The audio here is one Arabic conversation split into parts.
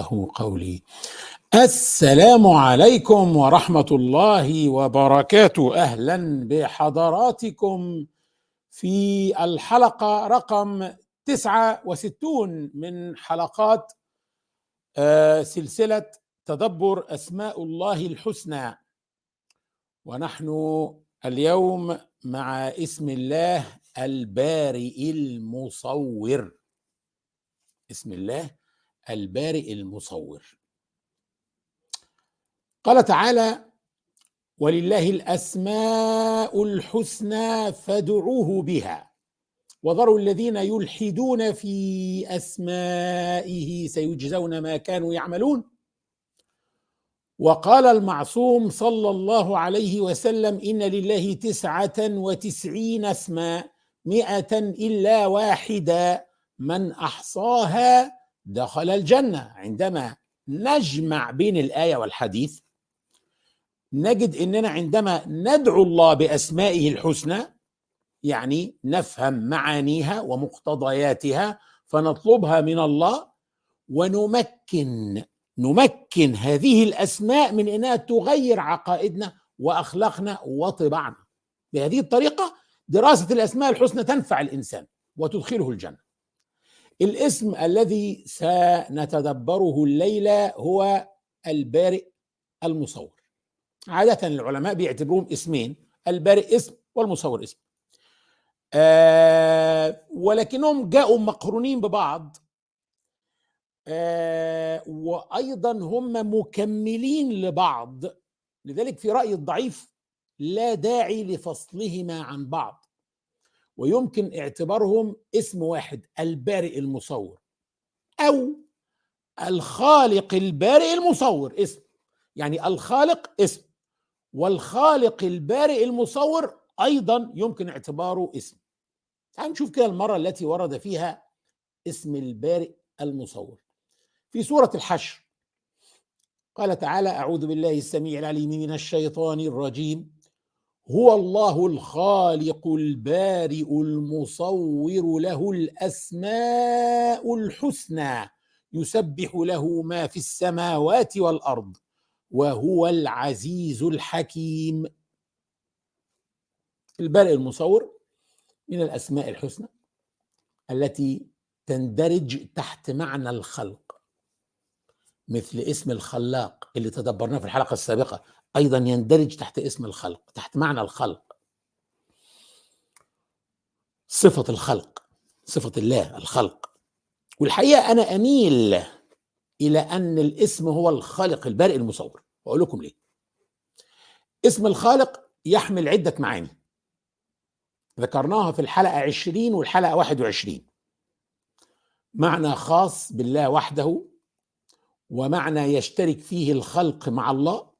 يفقه قولي. السلام عليكم ورحمة الله وبركاته. أهلا بحضراتكم في الحلقة رقم 69 من حلقات آه، سلسلة تدبر أسماء الله الحسنى. ونحن اليوم مع اسم الله البارئ المصور. اسم الله البارئ المصور. قال تعالى ولله الأسماء الحسنى فادعوه بها وذروا الذين يلحدون في أسمائه سيجزون ما كانوا يعملون. وقال المعصوم صلى الله عليه وسلم إن لله تسعة وتسعين اسما مئة إلا واحدة من أحصاها دخل الجنة. عندما نجمع بين الآية والحديث نجد أننا عندما ندعو الله بأسمائه الحسنى يعني نفهم معانيها ومقتضياتها فنطلبها من الله ونمكن نمكن هذه الأسماء من إنها تغير عقائدنا وأخلاقنا وطباعنا. بهذه الطريقة دراسة الأسماء الحسنى تنفع الإنسان وتدخله الجنة. الاسم الذي سنتدبره الليلة هو البارئ المصور. عادة العلماء بيعتبروهم اسمين البارئ اسم والمصور اسم. آه ولكنهم جاءوا مقرونين ببعض. آه وأيضا هم مكملين لبعض. لذلك في رايي الضعيف لا داعي لفصلهما عن بعض. ويمكن اعتبارهم اسم واحد البارئ المصور. أو الخالق البارئ المصور اسم. يعني الخالق اسم. والخالق البارئ المصور أيضا يمكن اعتباره اسم. تعال نشوف كده المرة التي ورد فيها اسم البارئ المصور. في سورة الحشر. قال تعالى أعوذ بالله السميع العليم من الشيطان الرجيم. هو الله الخالق البارئ المصور له الأسماء الحسنى يسبح له ما في السماوات والأرض وهو العزيز الحكيم. البارئ المصور من الأسماء الحسنى التي تندرج تحت معنى الخلق. مثل اسم الخلاق اللي تدبرناه في الحلقة السابقة أيضا يندرج تحت اسم الخلق تحت معنى الخلق. صفة الخلق صفة الله الخلق. والحقيقة أنا أميل إلى أن الاسم هو الخالق البارئ المصور. وأقول لكم ليه. اسم الخالق يحمل عدة معاني. ذكرناها في الحلقة 20 والحلقة 21 معنى خاص بالله وحده ومعنى يشترك فيه الخلق مع الله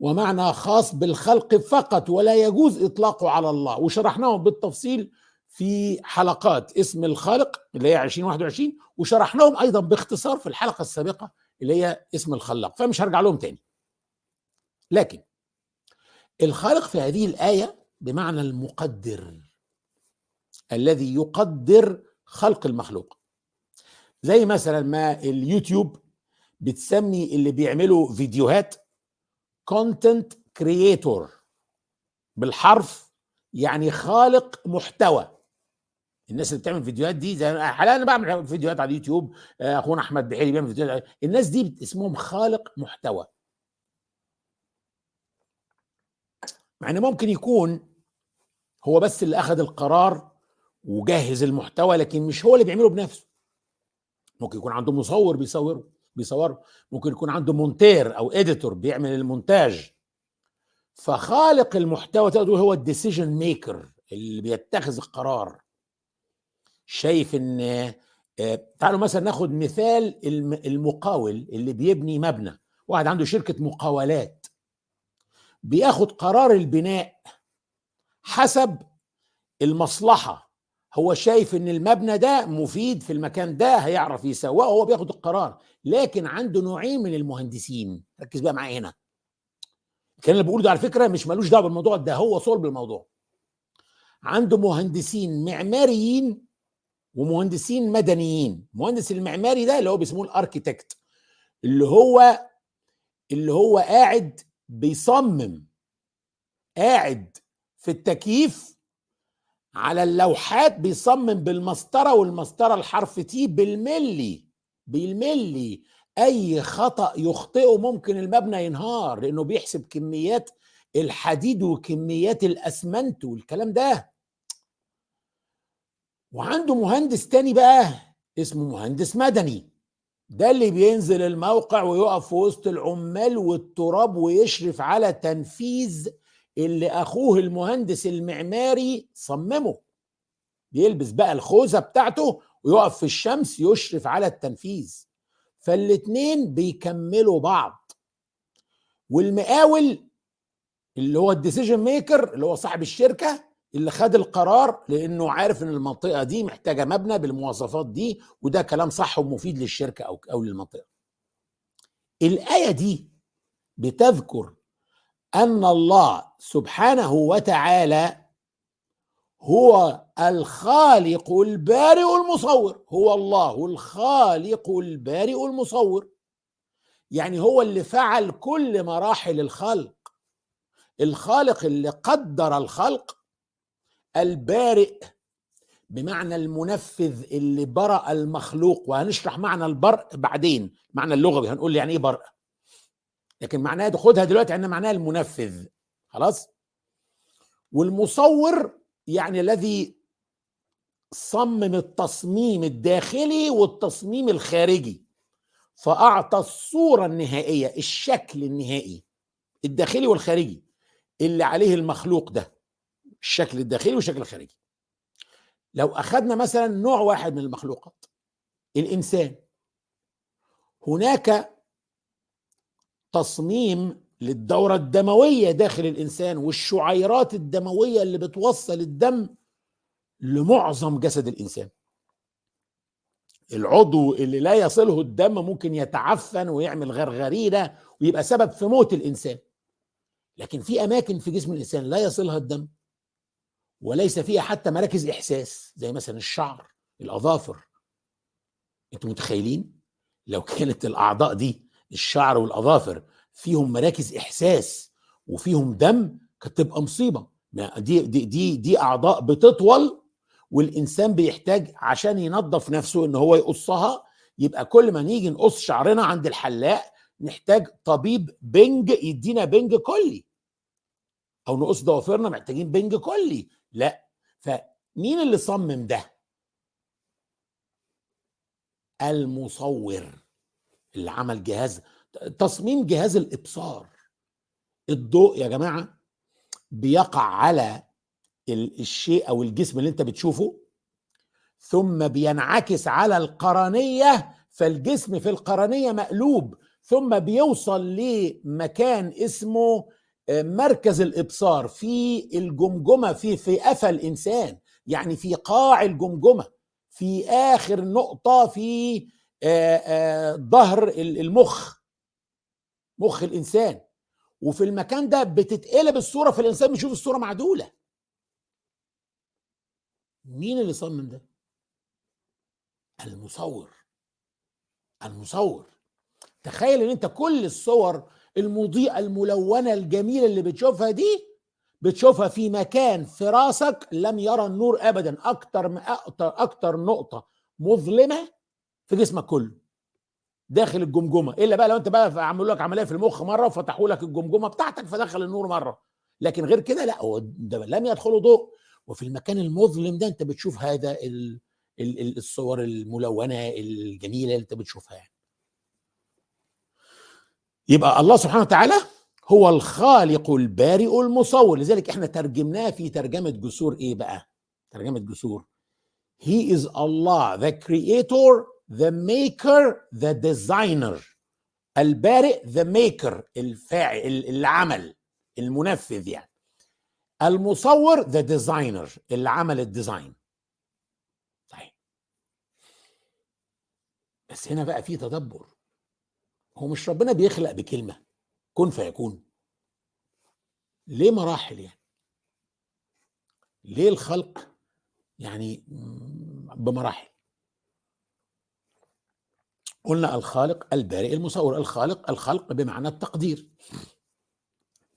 ومعنى خاص بالخلق فقط ولا يجوز إطلاقه على الله. وشرحناهم بالتفصيل في حلقات اسم الخالق اللي هي 2021 وشرحناهم أيضا باختصار في الحلقة السابقة اللي هي اسم الخلاق. فمش هرجع لهم تاني. لكن الخالق في هذه الآية بمعنى المقدر الذي يقدر خلق المخلوق. زي مثلا ما اليوتيوب بتسمي اللي بيعملوا فيديوهات content creator بالحرف يعني خالق محتوى. الناس اللي بتعمل فيديوهات دي زي حاليا أنا بعمل فيديوهات على اليوتيوب أخونا أحمد بحيري بيعمل فيديوهات الناس دي اسمهم خالق محتوى. مع ان ممكن يكون هو بس اللي أخذ القرار وجهز المحتوى لكن مش هو اللي بيعمله بنفسه. ممكن يكون عنده مصور بيصوره. بيصوروا ممكن يكون عنده مونتير أو editor بيعمل المونتاج. فخالق المحتوى تقدر هو ال decision maker اللي بيتخذ القرار. شايف إن تعالوا مثلا ناخد مثال المقاول اللي بيبني مبنى. واحد عنده شركة مقاولات. بياخد قرار البناء حسب المصلحة. هو شايف إن المبنى ده مفيد في المكان ده هيعرف يسوقه هو بياخد القرار. لكن عنده نوعين من المهندسين. ركز بقى معايا هنا. الكلام اللي بقوله ده على فكرة مش ملوش دعوة بالموضوع ده هو صلب الموضوع. عنده مهندسين معماريين ومهندسين مدنيين. المهندس المعماري ده اللي هو بيسموه الأركيتكت اللي هو اللي هو قاعد بيصمم قاعد في التكييف على اللوحات بيصمم بالمسطرة والمسطرة الحرف تي بالملي بالملي. أي خطأ يخطئه ممكن المبنى ينهار لأنه بيحسب كميات الحديد وكميات الأسمنت والكلام ده. وعنده مهندس تاني بقى اسمه مهندس مدني. ده اللي بينزل الموقع ويقف في وسط العمال والتراب ويشرف على تنفيذ اللي أخوه المهندس المعماري صممه. بيلبس بقى الخوذة بتاعته ويقف في الشمس يشرف على التنفيذ. فالاتنين بيكملوا بعض. والمقاول اللي هو ال decision maker اللي هو صاحب الشركة اللي خد القرار لأنه عارف إن المنطقة دي محتاجة مبنى بالمواصفات دي وده كلام صح ومفيد للشركة أو أو للمنطقة. الآية دي بتذكر أن الله سبحانه وتعالى هو الخالق البارئ المصور هو الله الخالق البارئ المصور. يعني هو اللي فعل كل مراحل الخلق. الخالق اللي قدر الخلق البارئ بمعنى المنفذ اللي برأ المخلوق. وهنشرح معنى البرء بعدين معنى اللغوي هنقول يعني إيه برء. لكن معناها خدها دلوقتي ان معناها المنفذ. خلاص؟ والمصور يعني الذي صمم التصميم الداخلي والتصميم الخارجي. فأعطى الصورة النهائية الشكل النهائي الداخلي والخارجي اللي عليه المخلوق ده الشكل الداخلي والشكل الخارجي. لو أخذنا مثلا نوع واحد من المخلوقات الإنسان هناك تصميم للدورة الدموية داخل الإنسان والشعيرات الدموية اللي بتوصل الدم لمعظم جسد الإنسان. العضو اللي لا يصله الدم ممكن يتعفن ويعمل غرغرينة ويبقى سبب في موت الإنسان. لكن في أماكن في جسم الإنسان لا يصلها الدم وليس فيها حتى مراكز إحساس زي مثلا الشعر الأظافر. أنتم متخيلين؟ لو كانت الأعضاء دي الشعر والأظافر فيهم مراكز إحساس وفيهم دم كانت تبقى مصيبة. دي دي دي دي أعضاء بتطول والإنسان بيحتاج عشان ينظف نفسه إن هو يقصها. يبقى كل ما نيجي نقص شعرنا عند الحلاق نحتاج طبيب بنج يدينا بنج كلي. أو نقص ضوافرنا محتاجين بنج كلي. لا. فمين اللي صمم ده؟ المصور. اللي عمل جهاز تصميم جهاز الإبصار. الضوء يا جماعة بيقع على الشيء أو الجسم اللي أنت بتشوفه ثم بينعكس على القرنية فالجسم في القرنية مقلوب ثم بيوصل لمكان اسمه مركز الإبصار في الجمجمة في في قفا الإنسان يعني في قاع الجمجمة في آخر نقطة في ظهر المخ مخ الإنسان. وفي المكان ده بتتقلب الصورة فالإنسان بيشوف الصورة معدولة. مين اللي صمم ده؟ المصور. المصور. تخيل إن أنت كل الصور المضيئة الملونة الجميلة اللي بتشوفها دي بتشوفها في مكان في راسك لم يرى النور ابدا. أكتر أكتر أكتر نقطة مظلمة في جسمك كله داخل الجمجمة. إلا بقى لو أنت بقى عملوا لك عملية في المخ مرة وفتحوا لك الجمجمة بتاعتك فدخل النور مرة. لكن غير كده لا هو ده لم يدخله ضوء. وفي المكان المظلم ده أنت بتشوف هذا ال ال الصور الملونة الجميلة اللي أنت بتشوفها يعني. يبقى الله سبحانه وتعالى هو الخالق البارئ المصور. لذلك إحنا ترجمناه في ترجمة جسور إيه بقى؟ ترجمة جسور. He is Allah the creator the maker the designer. البارئ the maker. الفاعل اللي عمل المنفذ يعني. المصور the designer. اللي عمل الديزاين. طيب. بس هنا بقى في تدبر. هو مش ربنا بيخلق بكلمة. كن فيكون. ليه مراحل يعني؟ ليه الخلق يعني بمراحل؟ قلنا الخالق البارئ المصور الخالق الخلق بمعنى التقدير.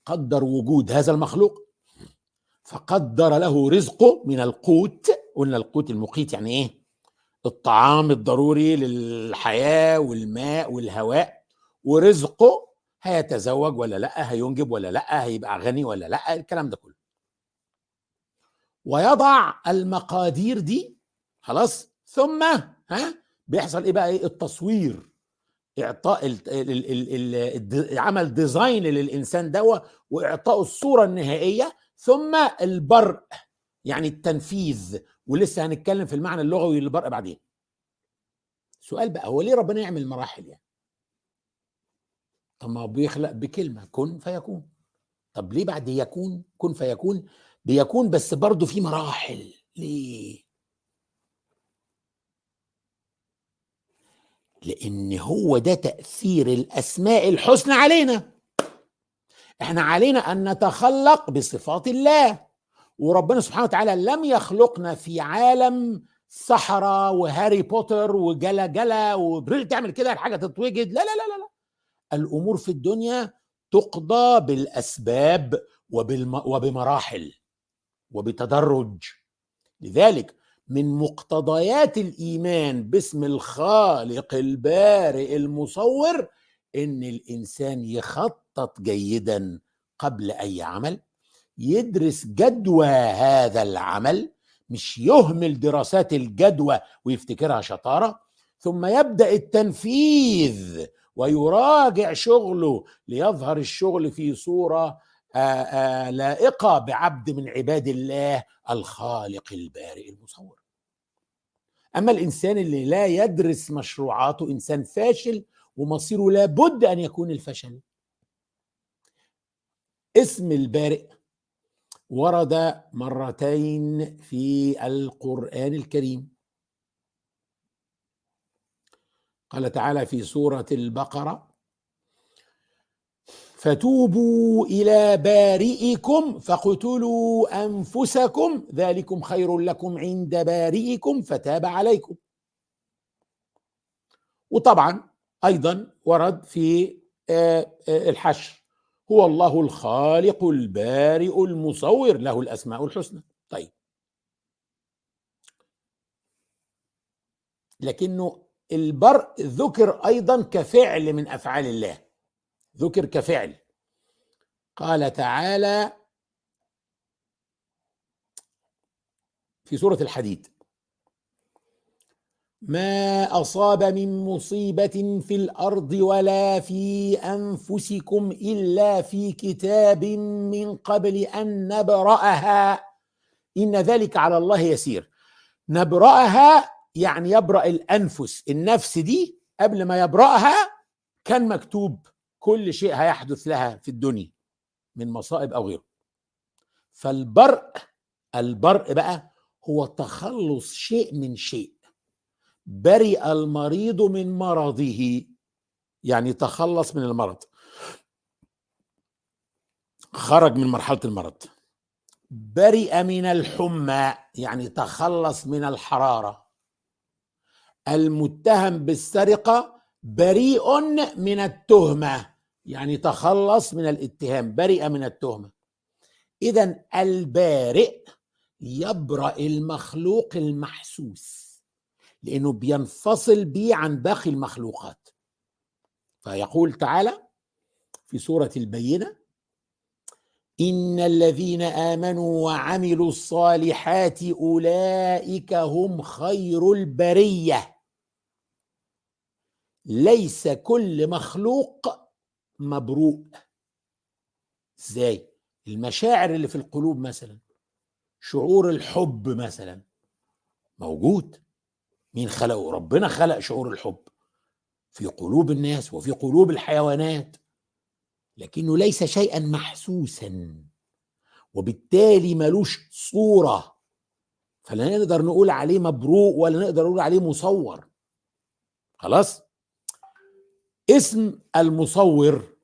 قدر وجود هذا المخلوق فقدر له رزقه من القوت. قلنا القوت المقيت يعني إيه؟ الطعام الضروري للحياة والماء والهواء. ورزقه هيتزوج ولا لأ هينجب ولا لأ هيبقى غني ولا لأ الكلام ده كله. ويضع المقادير دي خلاص ثم ها؟ بيحصل إيه بقى إيه؟ التصوير. إعطاء عمل ديزاين للإنسان ده واعطائه الصورة النهائية ثم البرء يعني التنفيذ. ولسه هنتكلم في المعنى اللغوي للبرء بعدين. سؤال بقى هو ليه ربنا يعمل مراحل يعني؟ طب ما بيخلق بكلمة كن فيكون. طب ليه بعد يكون كن فيكون؟ بيكون بس برضه في مراحل. ليه؟ لأن هو ده تأثير الأسماء الحسنى علينا. إحنا علينا أن نتخلق بصفات الله وربنا سبحانه وتعالى لم يخلقنا في عالم سحرة وهاري بوتر وجلا جلا وبريل تعمل كده الحاجة تتوجد. لا لا لا لا. الأمور في الدنيا تقضى بالأسباب وبالم... وبمراحل وبتدرج. لذلك من مقتضيات الإيمان باسم الخالق البارئ المصور إن الإنسان يخطط جيدا قبل أي عمل يدرس جدوى هذا العمل مش يهمل دراسات الجدوى ويفتكرها شطارة ثم يبدأ التنفيذ ويراجع شغله ليظهر الشغل في صورة لائقة بعبد من عباد الله الخالق البارئ المصور. أما الإنسان اللي لا يدرس مشروعاته إنسان فاشل ومصيره لابد أن يكون الفشل. اسم البارئ ورد مرتين في القرآن الكريم. قال تعالى في سورة البقرة فتوبوا إلى بارئكم فاقتلوا أنفسكم. ذلكم خير لكم عند بارئكم فتاب عليكم. وطبعا أيضا ورد في الحشر. هو الله الخالق البارئ المصور له الأسماء الحسنى. طيب. لكنه البرء ذكر أيضا كفعل من أفعال الله. ذكر كفعل. قال تعالى في سورة الحديد ما أصاب من مصيبة في الأرض ولا في أنفسكم إلا في كتاب من قبل أن نبرأها. إن ذلك على الله يسير. نبرأها يعني يبرأ الأنفس. النفس دي قبل ما يبرأها كان مكتوب كل شيء هيحدث لها في الدنيا من مصائب أو غيره. فالبرء البرء بقى هو تخلص شيء من شيء. برئ المريض من مرضه يعني تخلص من المرض. خرج من مرحلة المرض. برئ من الحمى يعني تخلص من الحرارة. المتهم بالسرقة بريء من التهمة. يعني تخلص من الاتهام برئ من التهمة. اذا البارئ يبرأ المخلوق المحسوس لأنه بينفصل بيه عن باقي المخلوقات. فيقول تعالى في سورة البينة إن الذين آمنوا وعملوا الصالحات أولئك هم خير البرية. ليس كل مخلوق مبروء. إزاي؟ المشاعر اللي في القلوب مثلا شعور الحب مثلا موجود. مين خلقه؟ ربنا خلق شعور الحب في قلوب الناس وفي قلوب الحيوانات. لكنه ليس شيئا محسوسا وبالتالي ملوش صورة. فلا نقدر نقول عليه مبروء ولا نقدر نقول عليه مصور. خلاص؟ اسم المصور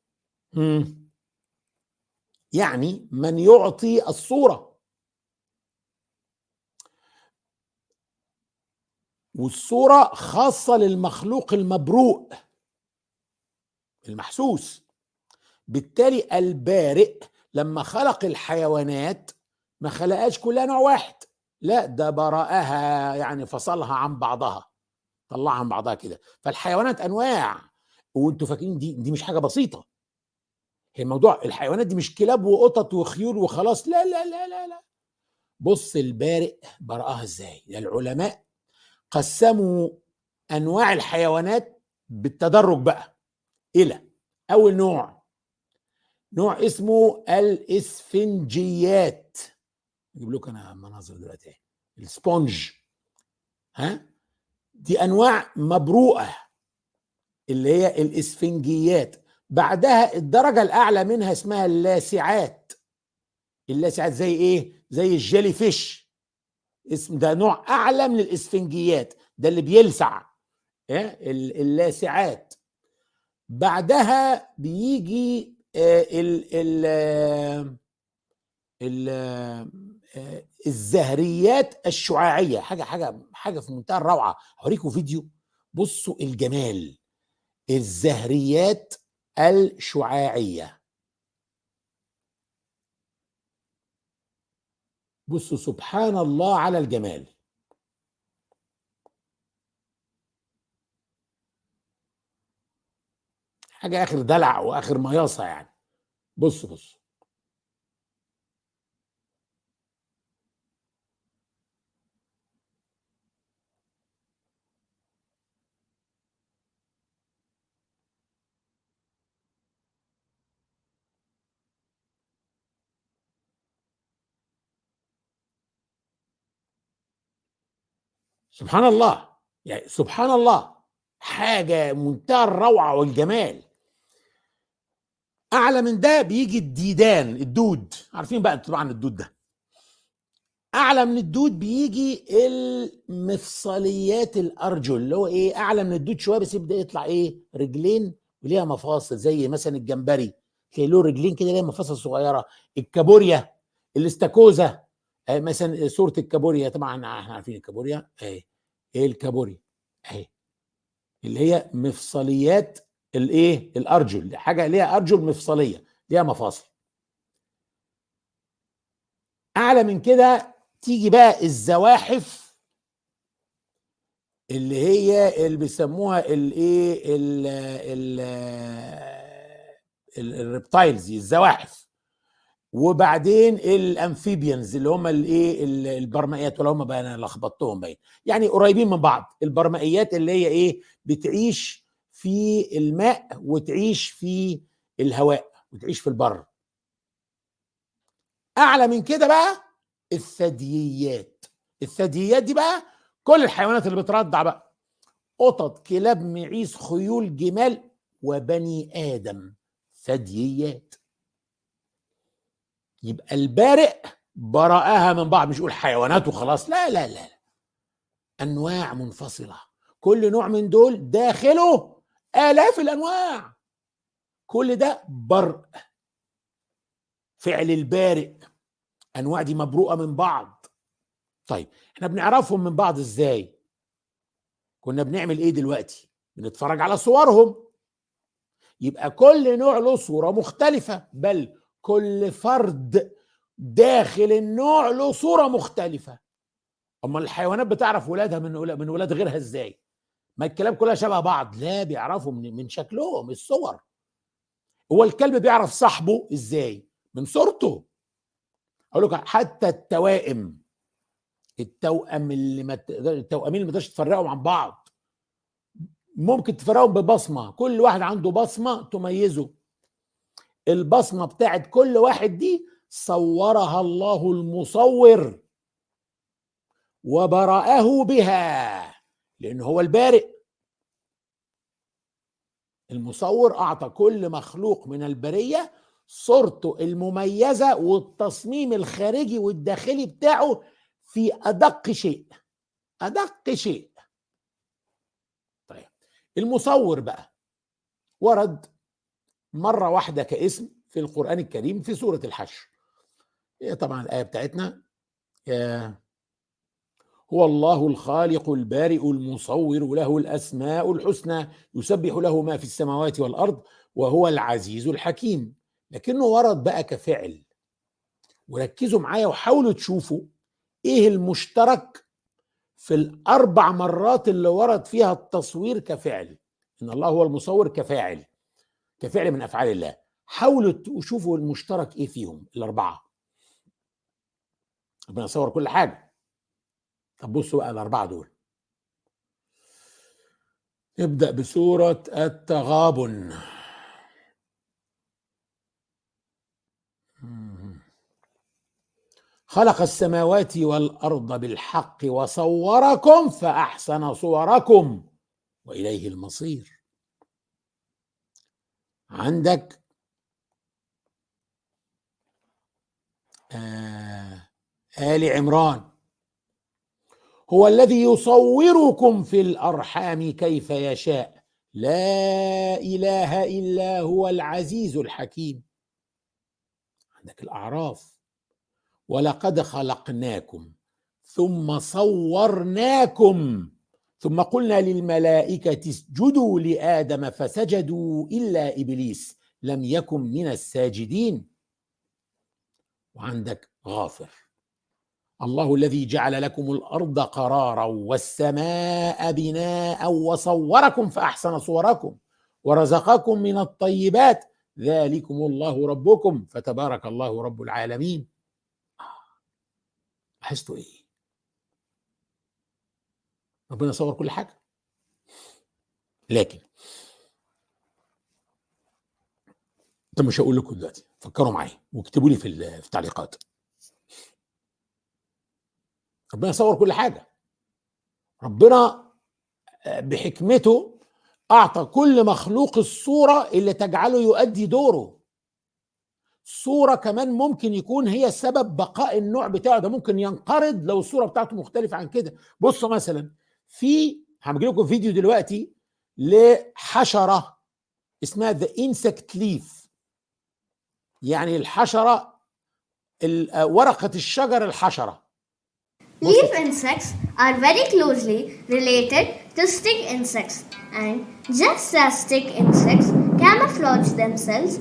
يعني من يعطي الصورة. والصورة خاصة للمخلوق المبروء المحسوس. بالتالي البارئ لما خلق الحيوانات ما خلقهاش كلها نوع واحد. لا ده برأها يعني فصلها عن بعضها طلعها عن بعضها كده. فالحيوانات أنواع. وانتوا فاكرين دي دي مش حاجة بسيطة. هي الموضوع الحيوانات دي مش كلاب وقطط وخيول وخلاص. لا لا لا لا لا. بص البارئ برأها إزاي؟ العلماء قسموا أنواع الحيوانات بالتدرج بقى. إلى أول نوع نوع اسمه الإسفنجيات. أجيب لكم أنا مناظر دلوقتي السبونج. ها؟ دي أنواع مبروءة. اللي هي الإسفنجيات. بعدها الدرجة الأعلى منها اسمها اللاسعات. اللاسعات زي إيه؟ زي الجيلي فيش. اسم ده نوع أعلى من الإسفنجيات. ده اللي بيلسع اللاسعات. بعدها بيجي ال ال ال الزهريات الشعاعية. حاجة حاجة حاجة في منتهى الروعة. هوريكم فيديو. بصوا الجمال. الزهريات الشعاعية. بصوا سبحان الله على الجمال. حاجة آخر دلع وآخر مياصة يعني. بص بص سبحان الله. يعني سبحان الله. حاجة منتهى الروعة والجمال. أعلى من ده بيجي الديدان الدود. عارفين بقى طبعا الدود ده. أعلى من الدود بيجي المفصليات الأرجل اللي هو إيه أعلى من الدود شوية بس يبدأ يطلع إيه رجلين وليها مفاصل زي مثلا الجمبري. تلاقي له رجلين كده ليها مفاصل صغيرة. الكابوريا الاستاكوزا. مثلا صورة الكابوريا طبعا إحنا عارفين الكابوريا. أهي إيه الكابوريا؟ أهي اللي هي مفصليات الإيه؟ الأرجل حاجة ليها أرجل مفصلية ليها مفاصل. أعلى من كده تيجي بقى الزواحف اللي هي اللي بيسموها الإيه؟ الريبتايلز الزواحف. وبعدين الأمفيبيانز اللي هم الإيه البرمائيات ولا هم بقى أنا لخبطتهم باين. يعني قريبين من بعض. البرمائيات اللي هي إيه بتعيش في الماء وتعيش في الهواء وتعيش في البر. أعلى من كده بقى الثدييات. الثدييات دي بقى كل الحيوانات اللي بترضع بقى. قطط كلاب معيز خيول جمال وبني آدم. ثدييات. يبقى البارئ برأها من بعض مش يقول حيوانات وخلاص. لا لا لا. أنواع منفصلة. كل نوع من دول داخله آلاف الأنواع. كل ده برء. فعل البارئ. أنواع دي مبروءة من بعض. طيب إحنا بنعرفهم من بعض إزاي؟ كنا بنعمل إيه دلوقتي؟ بنتفرج على صورهم. يبقى كل نوع له صورة مختلفة. بل كل فرد داخل النوع له صورة مختلفة. اما الحيوانات بتعرف ولادها من من ولاد غيرها إزاي؟ ما الكلاب كلها شبه بعض. لا بيعرفوا من, من شكلهم الصور. هو الكلب بيعرف صاحبه إزاي؟ من صورته. أقول لك حتى التوائم. التوأم اللي ما التوأمين اللي ما تقدرش تفرقهم عن بعض. ممكن تفرقهم ببصمة. كل واحد عنده بصمة تميزه. البصمة بتاعت كل واحد دي صورها الله المصور وبرأه بها لأن هو البارئ. المصور أعطى كل مخلوق من البرية صورته المميزة والتصميم الخارجي والداخلي بتاعه في أدق شيء أدق شيء. طيب المصور بقى ورد مرة واحدة كاسم في القرآن الكريم في سورة الحشر. هي طبعا الآية بتاعتنا هو الله الخالق البارئ المصور له الأسماء الحسنى يسبح له ما في السماوات والأرض وهو العزيز الحكيم. لكنه ورد بقى كفعل. وركزوا معايا وحاولوا تشوفوا إيه المشترك في الأربع مرات اللي ورد فيها التصوير كفعل. إن الله هو المصور كفاعل. كفعل من أفعال الله. حاولوا تشوفوا المشترك إيه فيهم الأربعة. ربنا يصور كل حاجة. طب بصوا بقى الأربعة دول. نبدا بسورة التغابن. خلق السماوات والأرض بالحق وصوركم فأحسن صوركم وإليه المصير. عندك؟ آه آل عمران. هو الذي يصوركم في الأرحام كيف يشاء. لا إله إلا هو العزيز الحكيم. عندك الأعراف. ولقد خلقناكم ثم صورناكم. ثم قلنا للملائكة اسجدوا لآدم فسجدوا إلا إبليس لم يكن من الساجدين. وعندك غافر. الله الذي جعل لكم الأرض قرارا والسماء بناء وصوركم فأحسن صوركم ورزقكم من الطيبات. ذلكم الله ربكم فتبارك الله رب العالمين. لاحظتوا إيه؟ ربنا صور كل حاجة. لكن ده مش هقول لكم دلوقتي فكروا معايا واكتبوا لي في التعليقات. ربنا يصور كل حاجة. ربنا بحكمته أعطى كل مخلوق الصورة اللي تجعله يؤدي دوره. صورة كمان ممكن يكون هي سبب بقاء النوع بتاعه ده ممكن ينقرض لو الصورة بتاعته مختلفة عن كده. بصوا مثلا في هعمل لكم فيديو دلوقتي لحشره اسمها ذا انسكت ليف يعني الحشره ورقه الشجر الحشره Leaf insects are very closely related to stick insects, and just as stick insects camouflage themselves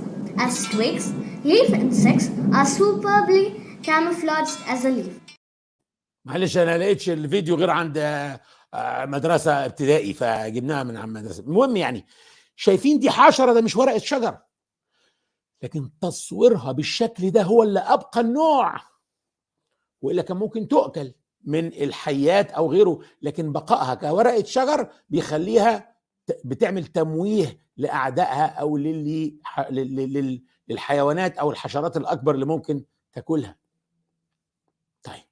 as twigs, leaf insects are superbly camouflaged as a leaf. معلش أنا لقيتش الفيديو غير عند مدرسة ابتدائي فجبناها من عند مدرسة. المهم يعني شايفين دي حشرة ده مش ورقة شجر. لكن تصويرها بالشكل ده هو اللي أبقى النوع. وإلا كان ممكن تؤكل من الحيات أو غيره لكن بقائها كورقة شجر بيخليها بتعمل تمويه لأعدائها أو للي للحيوانات أو الحشرات الأكبر اللي ممكن تاكلها طيب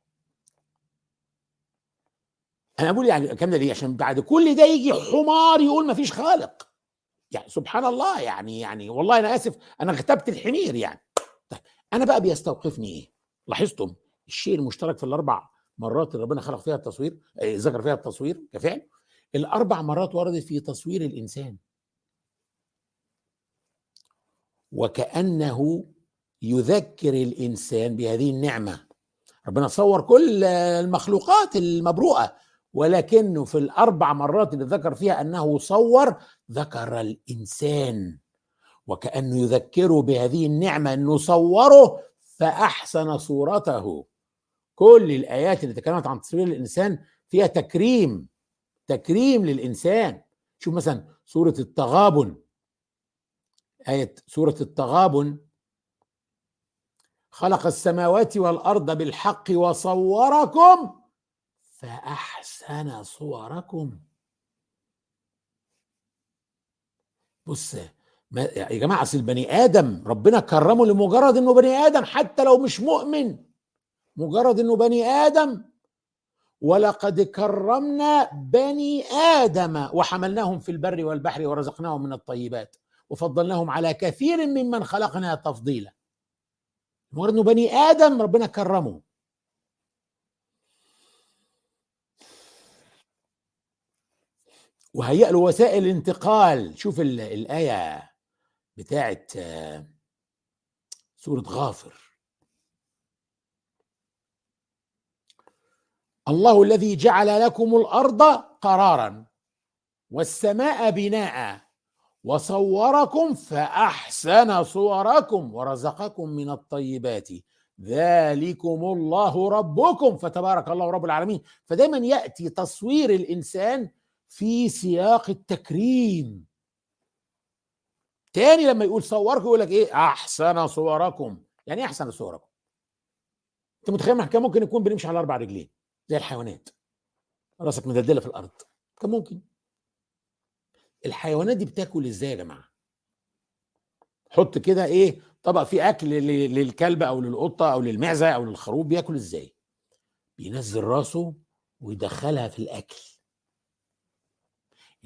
أنا بقول يعني الكلام ده ليه عشان بعد كل ده يجي حمار يقول ما فيش خالق. يعني سبحان الله يعني يعني والله أنا آسف أنا اغتبت الحمير يعني. طيب أنا بقى بيستوقفني إيه؟ لاحظتم الشيء المشترك في الأربع مرات اللي ربنا خلق فيها التصوير ذكر فيها التصوير كفعل الأربع مرات وردت في تصوير الإنسان. وكأنه يذكر الإنسان بهذه النعمة. ربنا صور كل المخلوقات المبروءة ولكنه في الأربع مرات اللي ذكر فيها أنه صور ذكر الإنسان وكأنه يذكره بهذه النعمة أنه صوره فأحسن صورته. كل الآيات اللي تكلمت عن تصوير الإنسان فيها تكريم تكريم للإنسان. شوف مثلا سورة التغابن. آية سورة التغابن. خلق السماوات والأرض بالحق وصوركم فأحسن صوركم. بص يا جماعة أصل البني آدم ربنا كرمه لمجرد إنه بني آدم حتى لو مش مؤمن. مجرد إنه بني آدم. ولقد كرمنا بني آدم وحملناهم في البر والبحر ورزقناهم من الطيبات وفضلناهم على كثير ممن خلقنا تفضيلا. مجرد إنه بني آدم ربنا كرمه. وهيأ له وسائل انتقال. شوف الآية بتاعت سورة غافر. الله الذي جعل لكم الأرض قرارا والسماء بناء وصوركم فأحسن صوركم ورزقكم من الطيبات. ذلكم الله ربكم فتبارك الله رب العالمين. فدايما يأتي تصوير الإنسان في سياق التكريم. تاني لما يقول صوركم يقول لك إيه؟ أحسن صوركم. يعني إيه أحسن صوركم؟ أنت متخيل كان ممكن يكون بنمشي على أربع رجلين زي الحيوانات. راسك مدلدلة في الأرض. كان ممكن. الحيوانات دي بتاكل إزاي يا جماعة؟ حط كده إيه؟ طبق فيه أكل للكلب أو للقطة أو للمعزة أو للخروف بياكل إزاي؟ بينزل راسه ويدخلها في الأكل.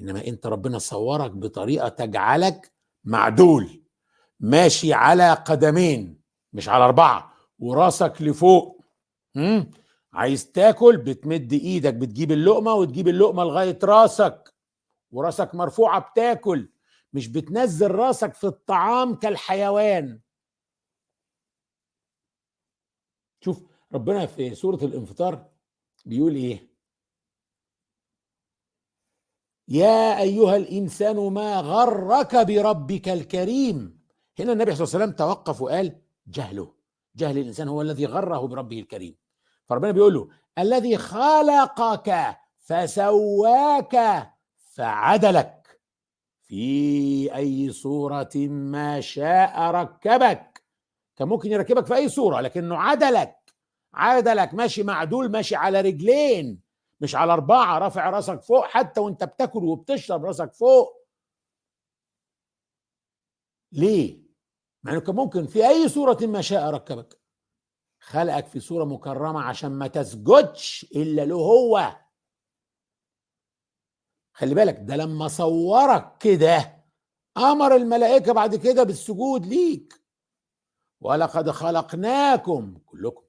إنما أنت ربنا صورك بطريقة تجعلك معدول ماشي على قدمين مش على أربعة وراسك لفوق مم؟ عايز تاكل بتمد إيدك بتجيب اللقمة وتجيب اللقمة لغاية راسك وراسك مرفوعة بتاكل مش بتنزل راسك في الطعام كالحيوان شوف ربنا في سورة الإنفطار بيقول إيه يا أيها الإنسان ما غرك بربك الكريم. هنا النبي صلى الله عليه وسلم توقف وقال جهله. جهل الإنسان هو الذي غره بربه الكريم. فربنا بيقول له الذي خلقك فسواك فعدلك. في أي صورة ما شاء ركبك. كان ممكن يركبك في أي صورة لكنه عدلك. عدلك ماشي معدول ماشي على رجلين. مش على أربعة رافع راسك فوق حتى وأنت بتاكل وبتشرب راسك فوق. ليه؟ مع انه كان ممكن في أي صوره ما شاء ركبك. خلقك في صوره مكرمة عشان ما تسجدش إلا له هو. خلي بالك ده لما صورك كده أمر الملائكة بعد كده بالسجود ليك. ولقد خلقناكم كلكم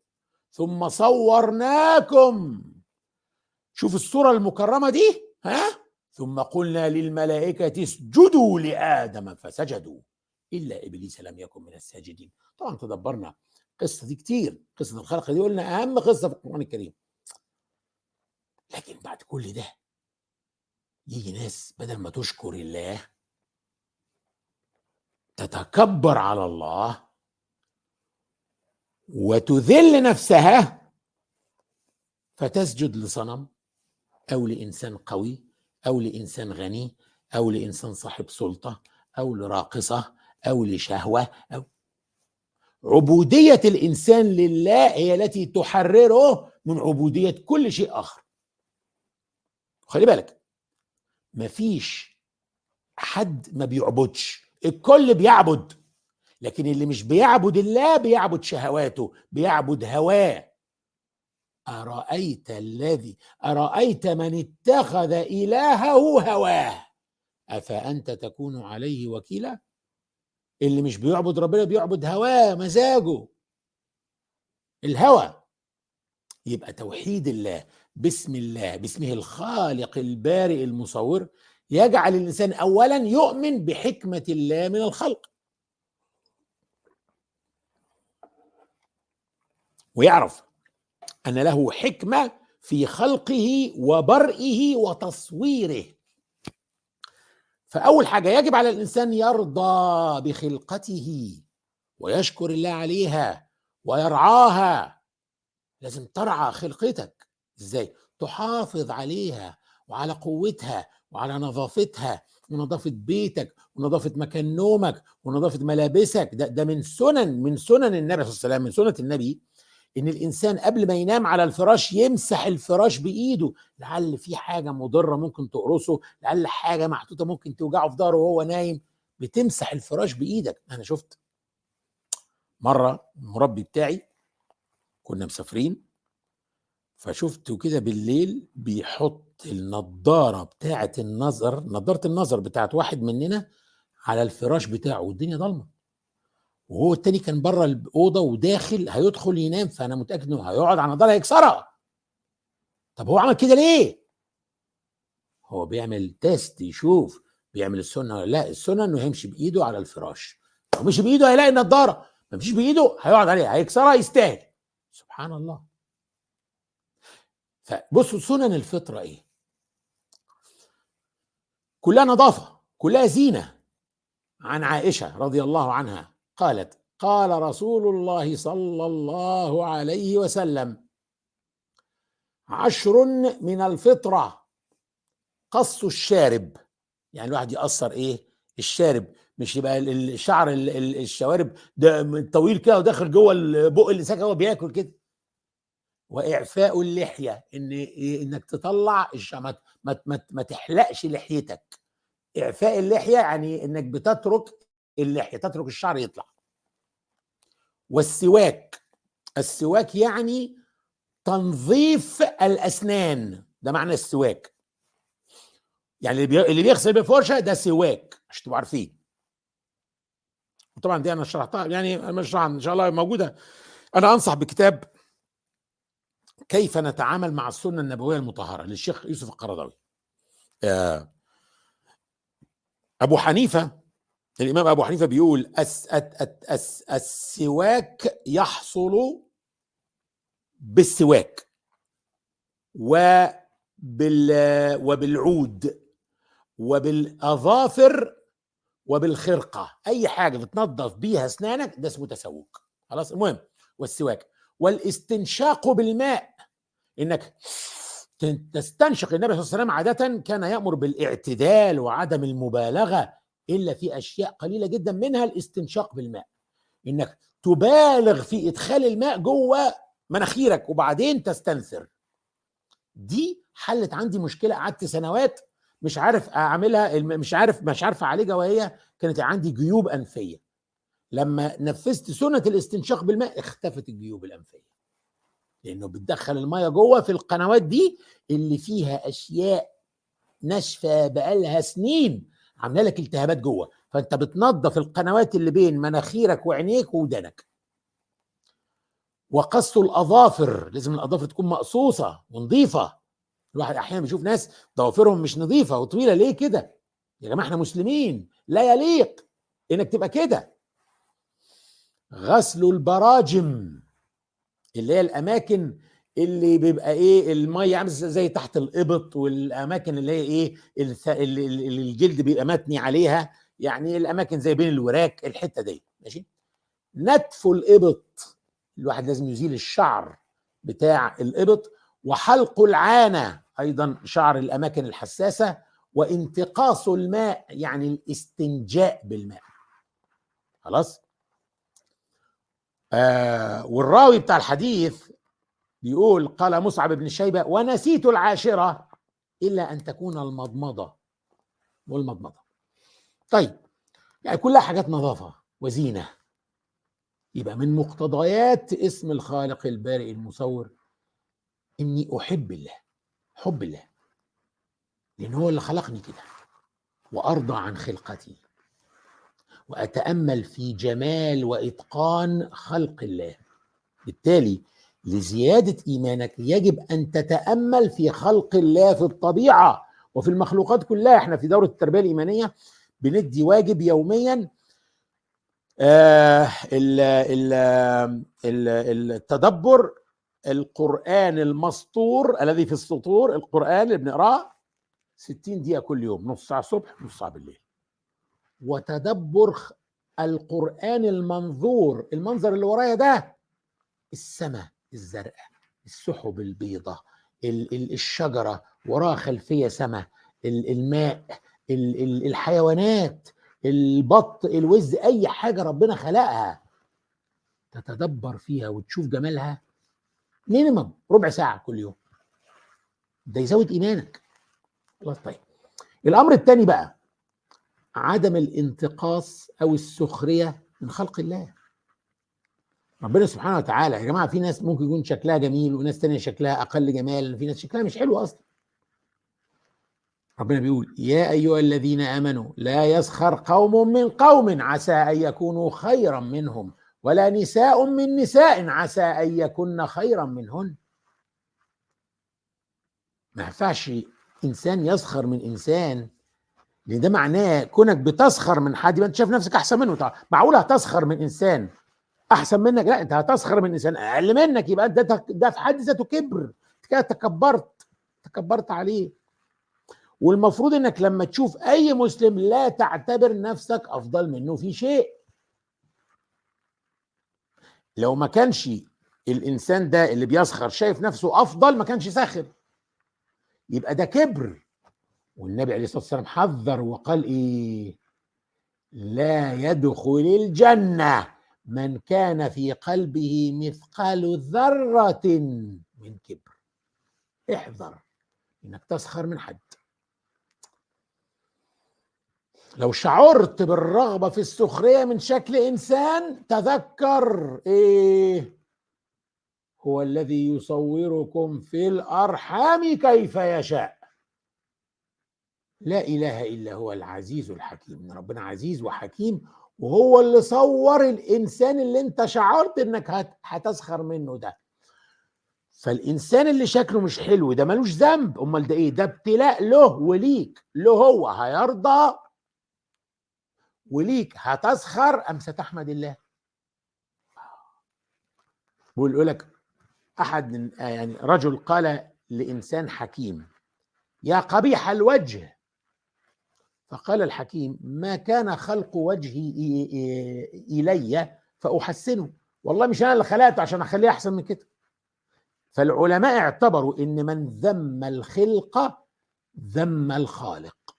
ثم صورناكم. شوف الصورة المكرمة دي ها؟ ثم قلنا للملائكة اسجدوا لآدم فسجدوا إلا إبليس لم يكن من الساجدين. طبعا تدبرنا القصة دي كتير قصة الخلق دي قلنا أهم قصة في القرآن الكريم. لكن بعد كل ده يجي ناس بدل ما تشكر الله تتكبر على الله وتذل نفسها فتسجد لصنم. أو لإنسان قوي أو لإنسان غني أو لإنسان صاحب سلطة أو لراقصة أو لشهوة أو عبودية الإنسان لله هي التي تحرره من عبودية كل شيء آخر. خلي بالك مفيش حد ما بيعبدش الكل بيعبد لكن اللي مش بيعبد الله بيعبد شهواته بيعبد هواه. أرأيت الذي أرأيت من اتخذ إلهه هواه؟ أفأنت تكون عليه وكيلا؟ اللي مش بيعبد ربنا بيعبد هواه مزاجه. الهوى. يبقى توحيد الله بسم الله باسمه الخالق البارئ المصور يجعل الإنسان اولا يؤمن بحكمة الله من الخلق. ويعرف أن له حكمة في خلقه وبرئه وتصويره. فأول حاجة يجب على الإنسان يرضى بخلقته ويشكر الله عليها ويرعاها. لازم ترعى خلقتك. إزاي؟ تحافظ عليها وعلى قوتها وعلى نظافتها ونظافة بيتك ونظافة مكان نومك ونظافة ملابسك. ده, ده من سنن من سنن النبي صلى الله عليه وسلم من سنة النبي إن الإنسان قبل ما ينام على الفراش يمسح الفراش بإيده. لعل في حاجة مضرة ممكن تقرصه لعل حاجة محطوطة ممكن توجعه في ظهره وهو نايم. بتمسح الفراش بإيدك. أنا شفت مرة المربي بتاعي كنا مسافرين فشفته كده بالليل بيحط النضارة بتاعة النظر نضارة النظر بتاعة واحد مننا على الفراش بتاعه والدنيا ضلمة. وهو التاني كان بره الأوضة وداخل هيدخل ينام فأنا متأكد إنه هيقعد على النضاره هيكسرها. طب هو عمل كده ليه؟ هو بيعمل تيست يشوف بيعمل السنة ولا لأ. السنة إنه يمشي بإيده على الفراش. لو مشي بإيده هيلاقي النضارة. ما مشيش بإيده هيقعد عليها هيكسرها يستاهل. سبحان الله. فبصوا سنن الفطرة إيه؟ كلها نظافة كلها زينة. عن عائشة رضي الله عنها. قالت قال رسول الله صلى الله عليه وسلم عشر من الفطرة قص الشارب. يعني الواحد يقصر إيه؟ الشارب مش يبقى ال- الشعر ال- ال- الشوارب ده طويل كده وداخل جوه البق اللي ساكن هو بياكل كده. وإعفاء اللحية إن إيه؟ إنك تطلع ما ما ما تحلقش لحيتك. إعفاء اللحية يعني إنك بتترك اللحيه تترك الشعر يطلع. والسواك السواك يعني تنظيف الأسنان ده معنى السواك. يعني اللي, بي... اللي بيغسل بفرشة ده سواك عشان تبقوا عارفين. وطبعا دي أنا شرحتها يعني مش إن شاء الله موجودة. أنا أنصح بكتاب كيف نتعامل مع السنة النبوية المطهرة للشيخ يوسف القرضاوي. آه، أبو حنيفة الإمام أبو حنيفة بيقول أس أت أت أس السواك يحصل بالسواك وبال وبالعود وبالأظافر وبالخرقة. أي حاجة بتنظف بيها أسنانك ده اسمه تسوق خلاص؟ المهم والسواك. والاستنشاق بالماء. إنك تستنشق النبي صلى الله عليه وسلم عادة كان يأمر بالإعتدال وعدم المبالغة. إلا في أشياء قليلة جدا منها الاستنشاق بالماء. إنك تبالغ في إدخال الماء جوه مناخيرك وبعدين تستنثر. دي حلت عندي مشكلة. قعدت سنوات مش عارف أعملها مش عارف مش عارف أعالجها وهي كانت عندي جيوب أنفية. لما نفذت سنة الاستنشاق بالماء اختفت الجيوب الأنفية. لأنه بتدخل المية جوه في القنوات دي اللي فيها أشياء ناشفة بقالها سنين عامله لك التهابات جوه. فانت بتنظف القنوات اللي بين مناخيرك وعينيك ودانك وقص الاظافر لازم الاظافر تكون مقصوصه ونظيفه. الواحد أحيانا بيشوف ناس ضوافرهم مش نظيفه وطويله ليه كده؟ يا جماعة إحنا مسلمين لا يليق انك تبقى كده. غسل البراجم اللي هي الاماكن اللي بيبقى إيه المية عاملة زي تحت الإبط والأماكن اللي هي إيه اللي الجلد بيبقى متني عليها. يعني الأماكن زي بين الوراك الحتة دي. ماشي؟ نتف الإبط. الواحد لازم يزيل الشعر بتاع الإبط. وحلق العانة أيضا شعر الأماكن الحساسة. وانتقاص الماء يعني الاستنجاء بالماء. خلاص؟ آه والراوي بتاع الحديث بيقول قال مصعب بن شيبة ونسيت العاشرة إلا أن تكون المضمضة. والمضمضة. طيب يعني كلها حاجات نظافة وزينة. يبقى من مقتضيات اسم الخالق البارئ المصور إني أحب الله حب الله. لأن هو اللي خلقني كده وأرضى عن خلقتي. وأتأمل في جمال وإتقان خلق الله. بالتالي لزيادة إيمانك يجب أن تتأمل في خلق الله في الطبيعة وفي المخلوقات كلها. إحنا في دورة التربية الإيمانية بندي واجب يوميا آه ال ال ال التدبر القرآن المسطور الذي في السطور القرآن اللي بنقرأه 60 دقيقة كل يوم نص ساعة الصبح نص ساعة بالليل. وتدبر القرآن المنظور المنظر اللي ورايا ده السماء. الزرقاء السحب البيضاء ال- ال- الشجرة وراها خلفية سماء ال- الماء ال- ال- الحيوانات البط الوز أي حاجة ربنا خلقها تتدبر فيها وتشوف جمالها مينيمم ربع ساعة كل يوم. ده يزود إيمانك. خلاص طيب. الأمر الثاني بقى عدم الانتقاص أو السخرية من خلق الله. ربنا سبحانه وتعالى يا جماعة في ناس ممكن يكون شكلها جميل وناس تانية شكلها أقل جمال في ناس شكلها مش حلو أصلا. ربنا بيقول يا أيها الذين آمنوا لا يسخر قوم من قوم عسى أن يكونوا خيرا منهم ولا نساء من نساء عسى أن يكن خيرا منهن. ما ينفعش إنسان يسخر من إنسان لأن ده معناه كونك بتسخر من حد يبقى أنت شايف نفسك أحسن منه. طبعا معقول هتسخر من إنسان أحسن منك. لا أنت هتسخر من إنسان. أقل منك. يبقى ده ده في حد ذاته كبر. كده تكبرت. تكبرت عليه. والمفروض إنك لما تشوف أي مسلم لا تعتبر نفسك أفضل منه في شيء. لو ما كانش الإنسان ده اللي بيسخر شايف نفسه أفضل ما كانش ساخر. يبقى ده كبر. والنبي عليه الصلاة والسلام حذر وقال إيه؟ لا يدخل الجنة. من كان في قلبه مثقال ذرة من كبر. احذر إنك تسخر من حد. لو شعرت بالرغبة في السخرية من شكل إنسان تذكر إيه؟ هو الذي يصوركم في الأرحام كيف يشاء. لا إله إلا هو العزيز الحكيم. ربنا عزيز وحكيم وهو اللي صور الإنسان اللي أنت شعرت إنك هت- هتسخر منه ده. فالإنسان اللي شكله مش حلو ده ملوش ذنب. أمال ده إيه؟ ده ابتلاء له وليك. له هو. هيرضى وليك. هتسخر أم ستحمد الله؟ بيقول لك أحد يعني رجل قال لإنسان حكيم يا قبيح الوجه فقال الحكيم ما كان خلق وجهي إلي فأحسنه. والله مش أنا اللي خلقته عشان أخليه أحسن من كده. فالعلماء اعتبروا إن من ذم الخلق ذم الخالق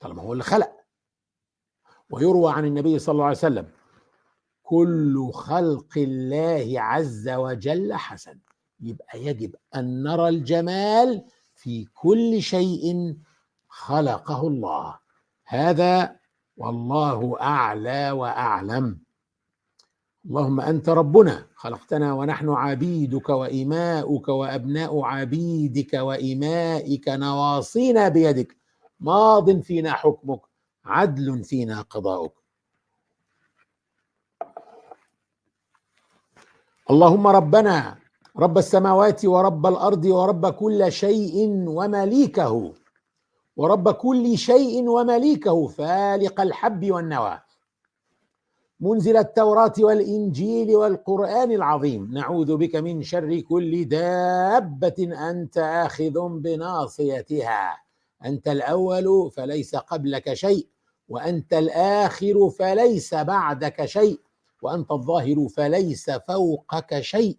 طالما هو اللي خلق. ويروى عن النبي صلى الله عليه وسلم كل خلق الله عز وجل حسن. يبقى يجب أن نرى الجمال في كل شيء خلقه الله. هذا والله أعلى وأعلم. اللهم أنت ربنا خلقتنا ونحن عبيدك وإماؤك وأبناء عبيدك وإمائك نواصينا بيدك. ماض فينا حكمك عدل فينا قضاؤك. اللهم ربنا رب السماوات ورب الأرض ورب كل شيء ومليكه. ورب كل شيء ومليكه فالق الحب والنوى. منزل التوراة والإنجيل والقرآن العظيم. نعوذ بك من شر كل دابة أنت آخذ بناصيتها. أنت الأول فليس قبلك شيء وأنت الآخر فليس بعدك شيء وأنت الظاهر فليس فوقك شيء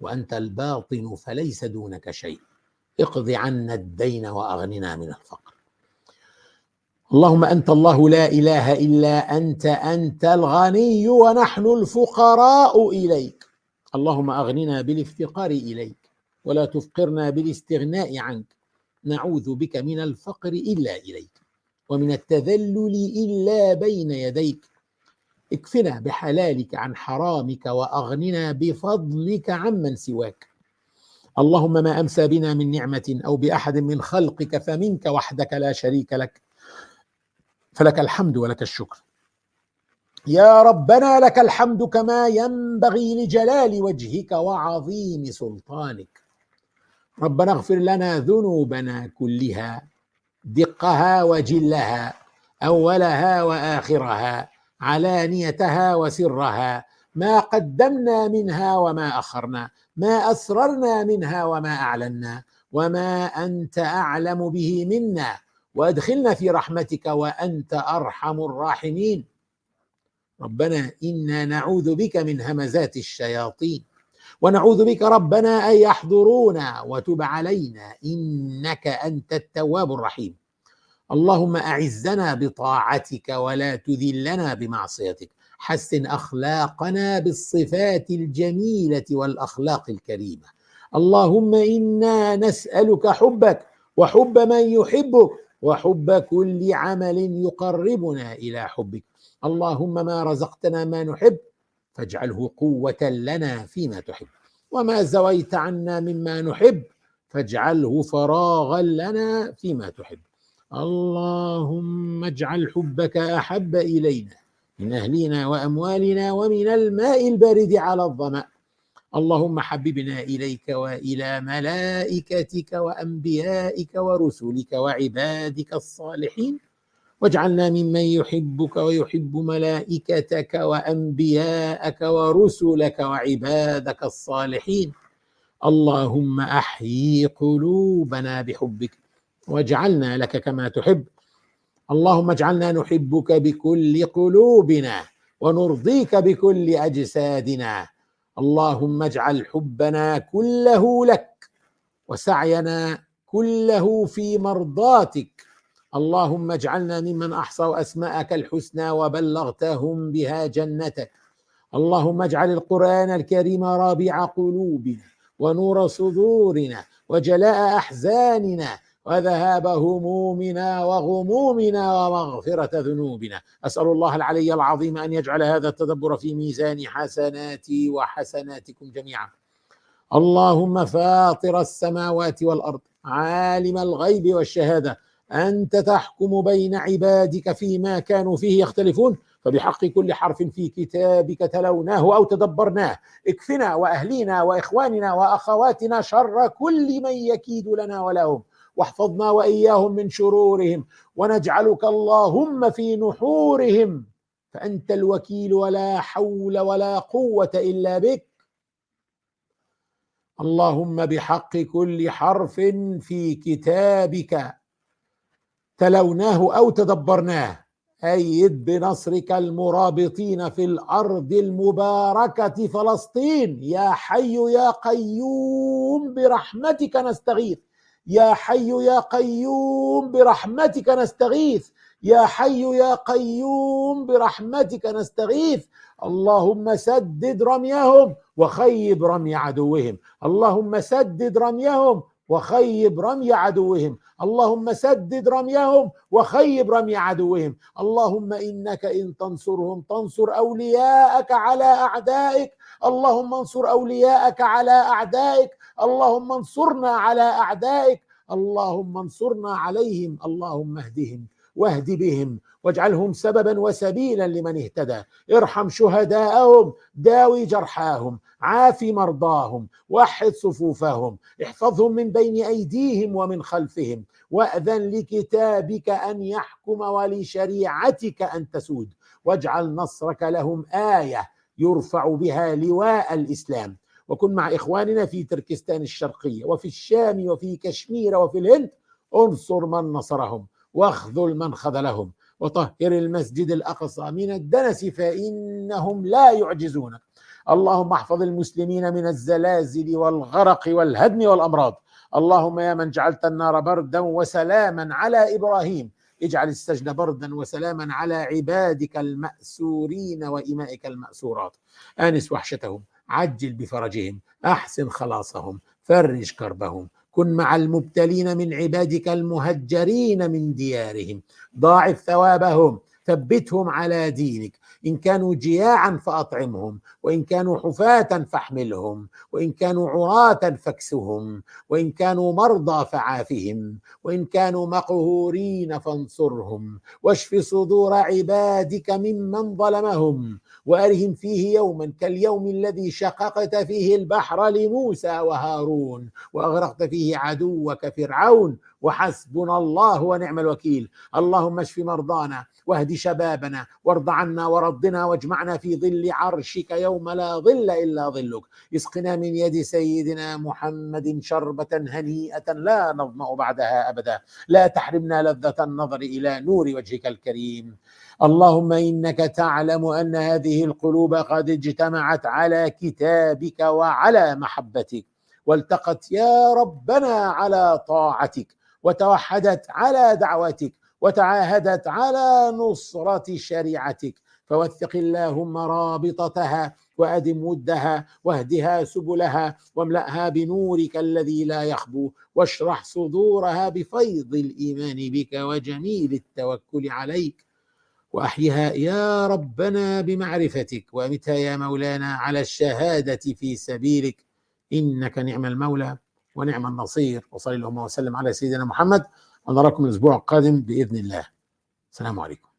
وأنت الباطن فليس دونك شيء. اقض عنا الدين وأغننا من الفقر. اللهم أنت الله لا إله إلا أنت أنت الغني ونحن الفقراء إليك. اللهم أغننا بالافتقار إليك ولا تفقرنا بالاستغناء عنك. نعوذ بك من الفقر إلا إليك ومن التذلل إلا بين يديك. اكفنا بحلالك عن حرامك وأغننا بفضلك عمن سواك. اللهم ما أمسى بنا من نعمة أو بأحد من خلقك فمنك وحدك لا شريك لك. فلك الحمد ولك الشكر. يا ربنا لك الحمد كما ينبغي لجلال وجهك وعظيم سلطانك. ربنا اغفر لنا ذنوبنا كلها دقها وجلها أولها وآخرها علانيتها وسرها ما قدمنا منها وما أخرنا ما أسررنا منها وما أعلنا وما أنت أعلم به منا. وأدخلنا في رحمتك وأنت أرحم الراحمين. ربنا إنا نعوذ بك من همزات الشياطين. ونعوذ بك ربنا أن يحضرونا وتب علينا إنك أنت التواب الرحيم. اللهم أعزنا بطاعتك ولا تذلنا بمعصيتك. حسن أخلاقنا بالصفات الجميلة والأخلاق الكريمة. اللهم إنا نسألك حبك وحب من يحبك وحب كل عمل يقربنا إلى حبك. اللهم ما رزقتنا ما نحب فاجعله قوة لنا فيما تحب. وما زويت عنا مما نحب فاجعله فراغا لنا فيما تحب. اللهم اجعل حبك أحب إلينا من أهلنا وأموالنا ومن الماء البارد على الظمأ. اللهم حببنا إليك وإلى ملائكتك وأنبيائك ورسلك وعبادك الصالحين. واجعلنا ممن يحبك ويحب ملائكتك وأنبياءك ورسلك وعبادك الصالحين. اللهم أحيي قلوبنا بحبك. واجعلنا لك كما تحب. اللهم اجعلنا نحبك بكل قلوبنا ونرضيك بكل أجسادنا. اللهم اجعل حبنا كله لك وسعينا كله في مرضاتك. اللهم اجعلنا ممن أحصوا أسماءك الحسنى وبلغتهم بها جنتك. اللهم اجعل القرآن الكريم رابع قلوبنا ونور صدورنا وجلاء أحزاننا وذهاب همومنا وغمومنا ومغفرة ذنوبنا. أسأل الله العلي العظيم أن يجعل هذا التدبر في ميزان حسناتي وحسناتكم جميعا. اللهم فاطر السماوات والأرض عالم الغيب والشهادة. أنت تحكم بين عبادك فيما كانوا فيه يختلفون. فبحق كل حرف في كتابك تلوناه أو تدبرناه. اكفنا وأهلينا وإخواننا وأخواتنا شر كل من يكيد لنا ولهم. واحفظنا وإياهم من شرورهم ونجعلك اللهم في نحورهم فأنت الوكيل ولا حول ولا قوة إلا بك. اللهم بحق كل حرف في كتابك تلوناه أو تدبرناه. أيد بنصرك المرابطين في الأرض المباركة فلسطين. يا حي يا قيوم برحمتك نستغيث. يا حي يا قيوم برحمتك نستغيث. يا حي يا قيوم برحمتك نستغيث. اللهم سدد رميهم وخيب رمي عدوهم. اللهم سدد رميهم وخيب رمي عدوهم. اللهم سدد رميهم وخيب رمي عدوهم. اللهم إنك إن تنصرهم تنصر أولياءك على أعدائك. اللهم انصر أولياءك على أعدائك. اللهم انصرنا على أعدائك. اللهم انصرنا عليهم. اللهم اهدهم. واهد بهم واجعلهم سببا وسبيلا لمن اهتدى. ارحم شهداءهم داوي جرحاهم عاف مرضاهم وحد صفوفهم. احفظهم من بين أيديهم ومن خلفهم. وأذن لكتابك أن يحكم ولشريعتك أن تسود. واجعل نصرك لهم آية يرفع بها لواء الإسلام. وكن مع إخواننا في تركستان الشرقية وفي الشام وفي كشمير وفي الهند. انصر من نصرهم. واخذل من خذلهم. وطهر المسجد الأقصى من الدنس فإنهم لا يعجزونك اللهم احفظ المسلمين من الزلازل والغرق والهدم والأمراض. اللهم يا من جعلت النار بردا وسلاما على إبراهيم. اجعل السجن بردا وسلاما على عبادك المأسورين وإمائك المأسورات. آنس وحشتهم. عجل بفرجهم. أحسن خلاصهم. فرج كربهم. كن مع المبتلين من عبادك المهجرين من ديارهم. ضاعف ثوابهم ثبتهم على دينك. إن كانوا جياعا فأطعمهم وإن كانوا حفاة فاحملهم وإن كانوا عراة فاكسهم وإن كانوا مرضى فعافهم وإن كانوا مقهورين فانصرهم واشف صدور عبادك ممن ظلمهم وأرهم فيه يوما كاليوم الذي شققت فيه البحر لموسى وهارون وأغرقت فيه عدوك فرعون وحسبنا الله ونعم الوكيل. اللهم اشف مرضانا واهد شبابنا وارض عنا ورضنا واجمعنا في ظل عرشك يوم لا ظل إلا ظلك. اسقنا من يد سيدنا محمد شربة هنيئة لا نظمأ بعدها أبدا. لا تحرمنا لذة النظر إلى نور وجهك الكريم. اللهم إنك تعلم أن هذه القلوب قد اجتمعت على كتابك وعلى محبتك. والتقت يا ربنا على طاعتك. وتوحدت على دعوتك وتعاهدت على نصرة شريعتك. فوثق اللهم رابطتها وأدم ودها واهدها سبلها واملأها بنورك الذي لا يخبو واشرح صدورها بفيض الإيمان بك وجميل التوكل عليك. وأحيها يا ربنا بمعرفتك وأمتها يا مولانا على الشهادة في سبيلك. إنك نعم المولى. ونعم النصير. وصلى اللهم وسلم على سيدنا محمد. ونراكم الأسبوع القادم بإذن الله. السلام عليكم.